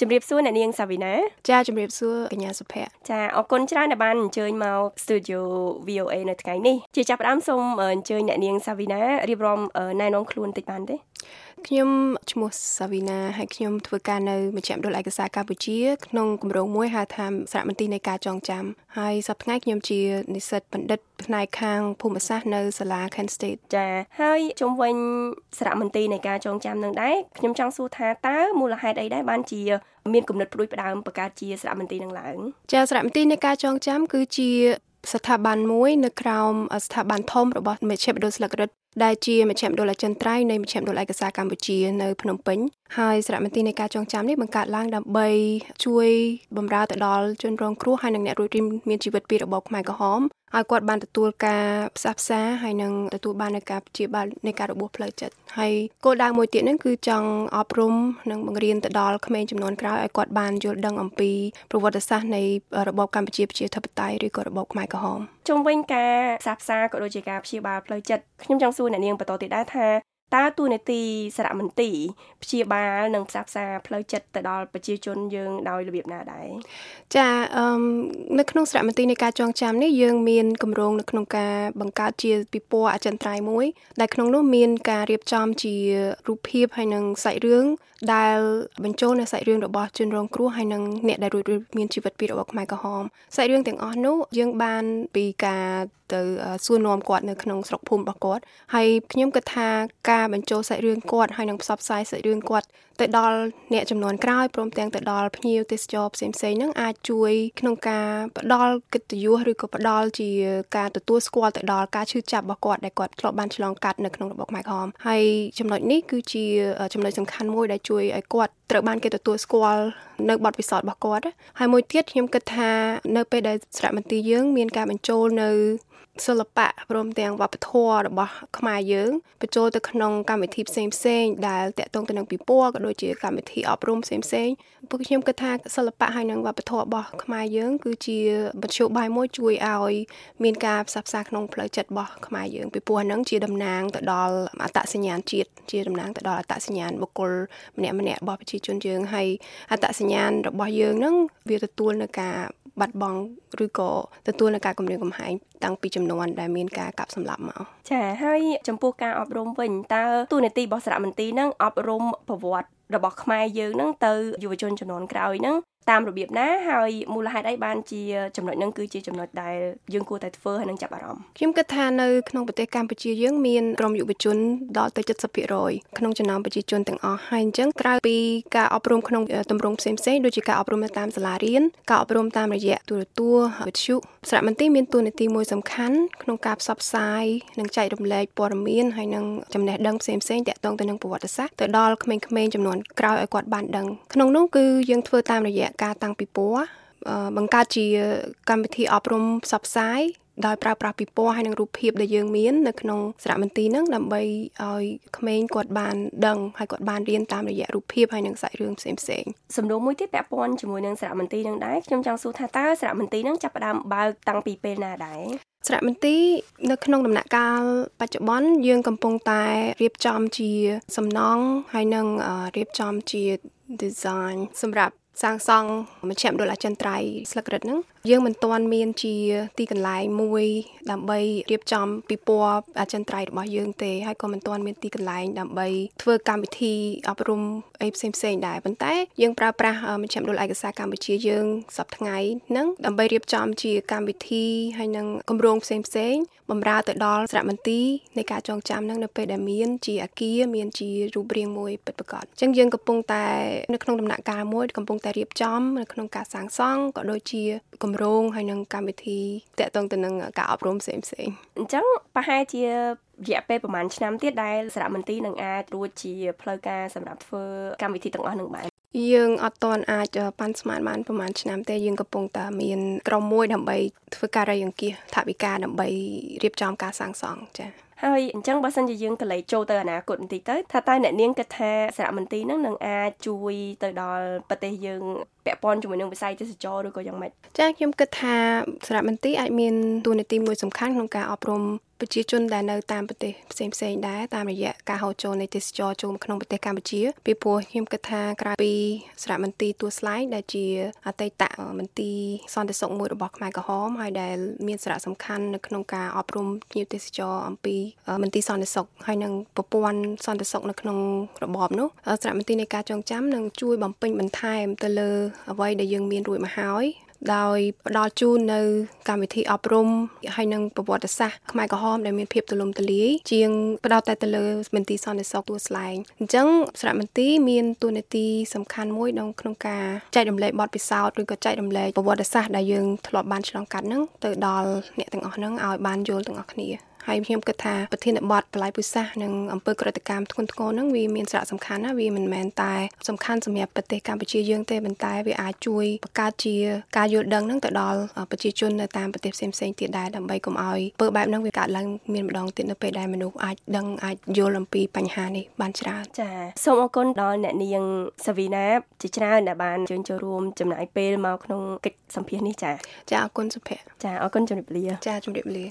ជំរាបសួរអ្នកនាងសាវីណាចាជំរាបសួរកញ្ញាសុភ័ក្រចាអរគុណច្រើនដែលបានអញ្ជើញមក Studio VOA នៅថ្ងៃនេះជាចាប់ផ្ដើមសូមអញ្ជើញអ្នកនាងសាវីណារៀបរាប់ណែនាំខ្លួនតិចបានទេខ្ញុំឈ្មោះសាវីណាហើយខ្ញុំធ្វើការនៅមជ្ឈមណ្ឌលឯកសារកម្ពុជាក្នុងគម្រោងមួយហៅថាសារមន្ទីរនៃការចងចាំហើយសប្តាហ៍ថ្ងៃខ្ញុំជានិស្សិតបណ្ឌិត ផ្នែកខាងភូមិសាស្ត្រនៅសាលា Kent State ចាហើយជុំវិញសារមន្ទីរនៃការចងចាំនឹងដែរខ្ញុំចង់សួរថាតើមូលហេតុអីដែរបានជាមានគំនិតព្រួយផ្ដើមបង្កើតជាសារមន្ទីរនឹងឡើងចាសារមន្ទីរនៃការចងចាំគឺជាស្ថាប័នមួយនៅក្រោមស្ថាប័នធំរបស់មជ្ឈមណ្ឌលស្លឹករឹតដែលជាមជ្ឈមណ្ឌលអចិន្ត្រៃយ៍នៃមជ្ឈមណ្ឌលឯកសារកម្ពុជានៅភ្នំពេញហើយសារមន្ទីរនៃការចងចាំនេះបង្កើតឡើងដើម្បីជួយបម្រើទៅដល់ជនរងគ្រោះហើយនិងអ្នករួចរីមានជីវិតពីរបបខ្មែរក្រហម ឲ្យគាត់បានទទួលការផ្សះផ្សាហើយនិងទទួលបាននូវការព្យាបាលនៃការរបួសផ្លូវចិត្តហើយគោលដៅមួយទៀតហ្នឹងគឺចង់អប់រំនិងបង្រៀនទៅដល់ក្មេងចំនួនក្រោយឲ្យគាត់បានយល់ដឹងអំពីប្រវត្តិសាស្ត្រនៃរបបកម្ពុជាប្រជាធិបតេយ្យឬក៏របបខ្មែរក្រហមជុំវិញការផ្សះផ្សាក៏ដូចជាការព្យាបាលផ្លូវចិត្តខ្ញុំចង់សួរអ្នកនាងបន្តទៀតដែរថា តើទូនាទីសារមន្ទីរព្យាបាលនិងផ្សះផ្សាផ្លូវចិត្តទៅដល់ប្រជាជនយើងដោយរបៀបណាដែរចាអឺនៅក្នុងសារមន្ទីរនៃការចងចាំនេះយើងមានគម្រោងនៅក្នុងការបង្កើតជាពិព័រណ៍អចិន្ត្រៃយ៍មួយ ដែលក្នុងនោះមានការរៀបចំជារូបភាពហើយនិងសាច់រឿងដែលបញ្ចូលនៅសាច់រឿងរបស់ជនរងគ្រោះហើយនិងអ្នកដែលរួចមានជីវិតពីរបបខ្មែរក្រហមសាច់រឿងទាំងអស់នោះយើងបានពីការ ទៅសួរនាំគាត់នៅក្នុងស្រុកភូមិរបស់គាត់ហើយខ្ញុំគិតថាការបញ្ចូលសាច់រឿងគាត់ហើយនឹងផ្សព្វផ្សាយសាច់រឿងគាត់ ទៅដល់អ្នកចំនួនក្រោយព្រមទាំងទៅដល់ភ្ញៀវទេសចរផ្សេងផ្សេងហ្នឹងអាចជួយក្នុងការផ្ដល់កិត្តិយសឬក៏ផ្ដល់ជាការទទួលស្គាល់ទៅដល់ការឈឺចាប់របស់គាត់ដែលគាត់ធ្លាប់បានឆ្លងកាត់នៅក្នុងរបបខ្មែរក្រហមហើយចំណុចនេះគឺជាចំណុចសំខាន់មួយដែលជួយឲ្យគាត់ត្រូវបានគេទទួលស្គាល់នៅបទពិសោធន៍របស់គាត់ហើយមួយទៀតខ្ញុំគិតថានៅពេលដែលសារមន្ទីរយើងមានការបញ្ចូលនៅសិល្បៈព្រមទាំងវប្បធម៌របស់ខ្មែរយើងបញ្ចូលទៅក្នុងកម្មវិធីផ្សេងផ្សេងដែលតាក់ទងទៅនឹងពិព័រណ៍ក៏ដូចជាកម្មវិធីអប់រំផ្សេងផ្សេងពួកខ្ញុំគិតថាសិល្បៈហើយនិងវប្បធម៌របស់ខ្មែរយើង គឺជាមធ្យោបាយមួយជួយឲ្យមានការផ្សះផ្សាក្នុងផ្លូវចិត្តរបស់ខ្មែរយើងពីព្រោះហ្នឹងជាតំណាងទៅដល់អត្តសញ្ញាណជាតិជាតំណាងទៅដល់អត្តសញ្ញាណបុគ្គលម្នាក់ម្នាក់របស់ប្រជាជនយើងហើយអត្តសញ្ញាណរបស់យើងហ្នឹងវាទទួលនៅការ បាត់បង់ឬក៏ទទួលនៅការគំរាមកំហែងតាំងពីចំនួនដែលមានការកាប់សម្លាប់មកចាហើយចំពោះការអប់រំវិញតើទូនាទីរបស់សារមន្ទីរនឹងអប់រំប្រវត្តិរបស់ខ្មែរយើងនឹងទៅយុវជនចំនួនក្រោយនឹង តាមរបៀបណាហើយមូលហេតុអីបានជាចំណុចហ្នឹងគឺជាចំណុចដែលយើងគួរតែធ្វើហើយនឹងចាប់អារម្មណ៍ខ្ញុំគិតថានៅក្នុងប្រទេសកម្ពុជាយើងមានក្រុមយុវជនដល់ទៅ70%ក្នុងចំណោមប្រជាជនទាំងអស់ហើយអញ្ចឹងក្រៅពីការអប់រំក្នុងទម្រង់ផ្សេងផ្សេងដូចជាការអប់រំនៅតាមសាលារៀនការអប់រំតាមរយៈទូរទស្សន៍វិទ្យុសារមន្ទីរមានតួនាទីមួយសំខាន់ក្នុងការផ្សព្វផ្សាយនិងចែករំលែកព័ត៌មានហើយនិងចំណេះដឹងផ្សេងផ្សេងទាក់ទងទៅនឹងប្រវត្តិសាស្ត្រទៅដល់ក្មេងៗចំនួនក្រោយឲ្យគាត់បានដឹងក្នុងនោះគឺយើងធ្វើតាមរយៈការតាំងពិព័រណ៍បង្កើតជាកម្មវិធីអប់រំផ្សព្វផ្សាយដោយប្រើប្រាស់ពិព័រណ៍ហើយនឹងរូបភាពដែលយើងមាននៅក្នុងសារមន្ទីរហ្នឹងដើម្បីឲ្យក្មេងគាត់បានដឹងហើយគាត់បានរៀនតាមរយៈរូបភាពហើយនឹងសាច់រឿងផ្សេងផ្សេងសំណួរមួយទៀតពាក់ព័ន្ធជាមួយនឹងសារមន្ទីរហ្នឹងដែរខ្ញុំចង់សួរថាតើសារមន្ទីរហ្នឹងចាប់ផ្ដើមបើកតាំងពីពេលណាដែរសារមន្ទីរនៅក្នុងដំណាក់កាលបច្ចុប្បន្នយើងកំពុងតែរៀបចំជាសំណង់ហើយនឹងរៀបចំជា design សម្រាប់ សាងសង់មជ្ឈមណ្ឌលអចិន្ត្រៃយ៍ស្លឹករឹតហ្នឹងយើងមិនទាន់មានជាទីកន្លែងមួយ ដើម្បីរៀបចំពិព័រណ៍អចិន្ត្រៃយ៍របស់យើងទេហើយក៏មិនទាន់មានទីកន្លែងដើម្បីធ្វើកម្មវិធីអប់រំអីផ្សេងផ្សេងដែរប៉ុន្តែយើងប្រើប្រាស់មជ្ឈមណ្ឌលឯកសារកម្ពុជាយើងសប្តាហ៍ថ្ងៃហ្នឹងដើម្បីរៀបចំជាកម្មវិធីហើយនឹងគម្រោងផ្សេងផ្សេងបំរើទៅដល់សារមន្ទីរនៃការចងចាំហ្នឹងនៅពេលដែលមានជាអាគារមានជារូបរាងមួយពិតប្រាកដអញ្ចឹងយើងកំពុងតែនៅក្នុងដំណាក់កាលមួយកំពុងតែរៀបចំនៅក្នុងការសាងសង់ក៏ដូចជាគម្រោងហើយនឹងកម្មវិធីតាក់ទងទៅនឹងការអប់រំផ្សេងផ្សេងអញ្ចឹងប្រហែលជារយៈពេលប្រហែលឆ្នាំទៀតដែលសារមន្ទីរនឹងអាចរួចជាផ្លូវការសម្រាប់ធ្វើកម្មវិធីទាំងអស់នឹងបានយើងអត់ទាន់អាចប៉ាន់ស្មានបានប្រហែលឆ្នាំទេយើងកំពុងតែមានក្រុមមួយដើម្បីធ្វើការរៃអង្គាសថវិកាដើម្បីរៀបចំការសាងសង់ចា៎ ហើយអញ្ចឹងបើសិនជាយើងកលេចចូលទៅអនាគតបន្តិចទៅថាតើអ្នកនាងគិតថាសារមន្ទីរហ្នឹងនឹងអាចជួយទៅដល់ប្រទេសយើងពាក់ព័ន្ធជាមួយនឹងវិស័យទេសចរឬក៏យ៉ាងម៉េចចាខ្ញុំគិតថាសារមន្ទីរអាចមានតួនាទីមួយសំខាន់ក្នុងការអប់រំ ប្រជាជនដែលនៅតាមប្រទេសផ្សេងផ្សេងដែរតាមរយៈការហូរចូលនៃទេសចរចូលក្នុងប្រទេសកម្ពុជាពីព្រោះខ្ញុំគិតថាក្រៅពីសារមន្ទីរទួលស្លែងដែលជាអតីតមន្ទីរសន្តិសុខមួយរបស់ខ្មែរក្រហមហើយដែលមានសារៈសំខាន់នៅក្នុងការអប់រំភ្ញៀវទេសចរអំពីមន្ទីរសន្តិសុខហើយនិងប្រព័ន្ធសន្តិសុខនៅក្នុងរបបនោះសារមន្ទីរនៃការចងចាំនឹងជួយបំពេញបន្ថែមទៅលើអ្វីដែលយើងមានរួចមកហើយ ដោយផ្ដល់ជូននៅកម្មវិធីអប់រំហើយនិងប្រវត្តិសាស្ត្រខ្មែរក្រហមដែលមានភាពទូលំទូលាយជាងផ្ដោតតែទៅលើមន្ទីរសន្តិសុខទួលស្លែងអញ្ចឹងសារមន្ទីរមានតួនាទីសំខាន់មួយក្នុងការចែករំលែកបទពិសោធន៍ឬក៏ចែករំលែកប្រវត្តិសាស្ត្រដែលយើងធ្លាប់បានឆ្លងកាត់ហ្នឹងទៅដល់អ្នកទាំងអស់ហ្នឹងឲ្យបានយល់ទាំងអស់គ្នា ហើយខ្ញុំគិតថាប្រធានបទបល័យពុសាសនិងអង្គើក្រិតកម្មធ្ងន់ធ្ងរហ្នឹងវាមានសារៈសំខាន់ណាវាមិនមែនតែសំខាន់សម្រាប់ប្រទេសកម្ពុជាយើងទេប៉ុន្តែវាអាចជួយបង្កើតជាការយល់ដឹងហ្នឹងទៅដល់ប្រជាជននៅតាមប្រទេសផ្សេងផ្សេងទៀតដែរដើម្បីកុំឲ្យពើបែបហ្នឹងវាកើតឡើងមានម្ដងទៀតនៅពេលដែលមនុស្សអាចដឹងអាចយល់អំពីបញ្ហានេះបានច្រើនចាសូមអរគុណដល់អ្នកនាងសាវីណាជាច្រើនដែលបានជើញចូលរួមចំណាយពេលមកក្នុងកិច្ចសម្ភាសន៍នេះចាចាអរគុណសុភ័ក្រចាអរគុណជំរាបលាចាជំរាបលា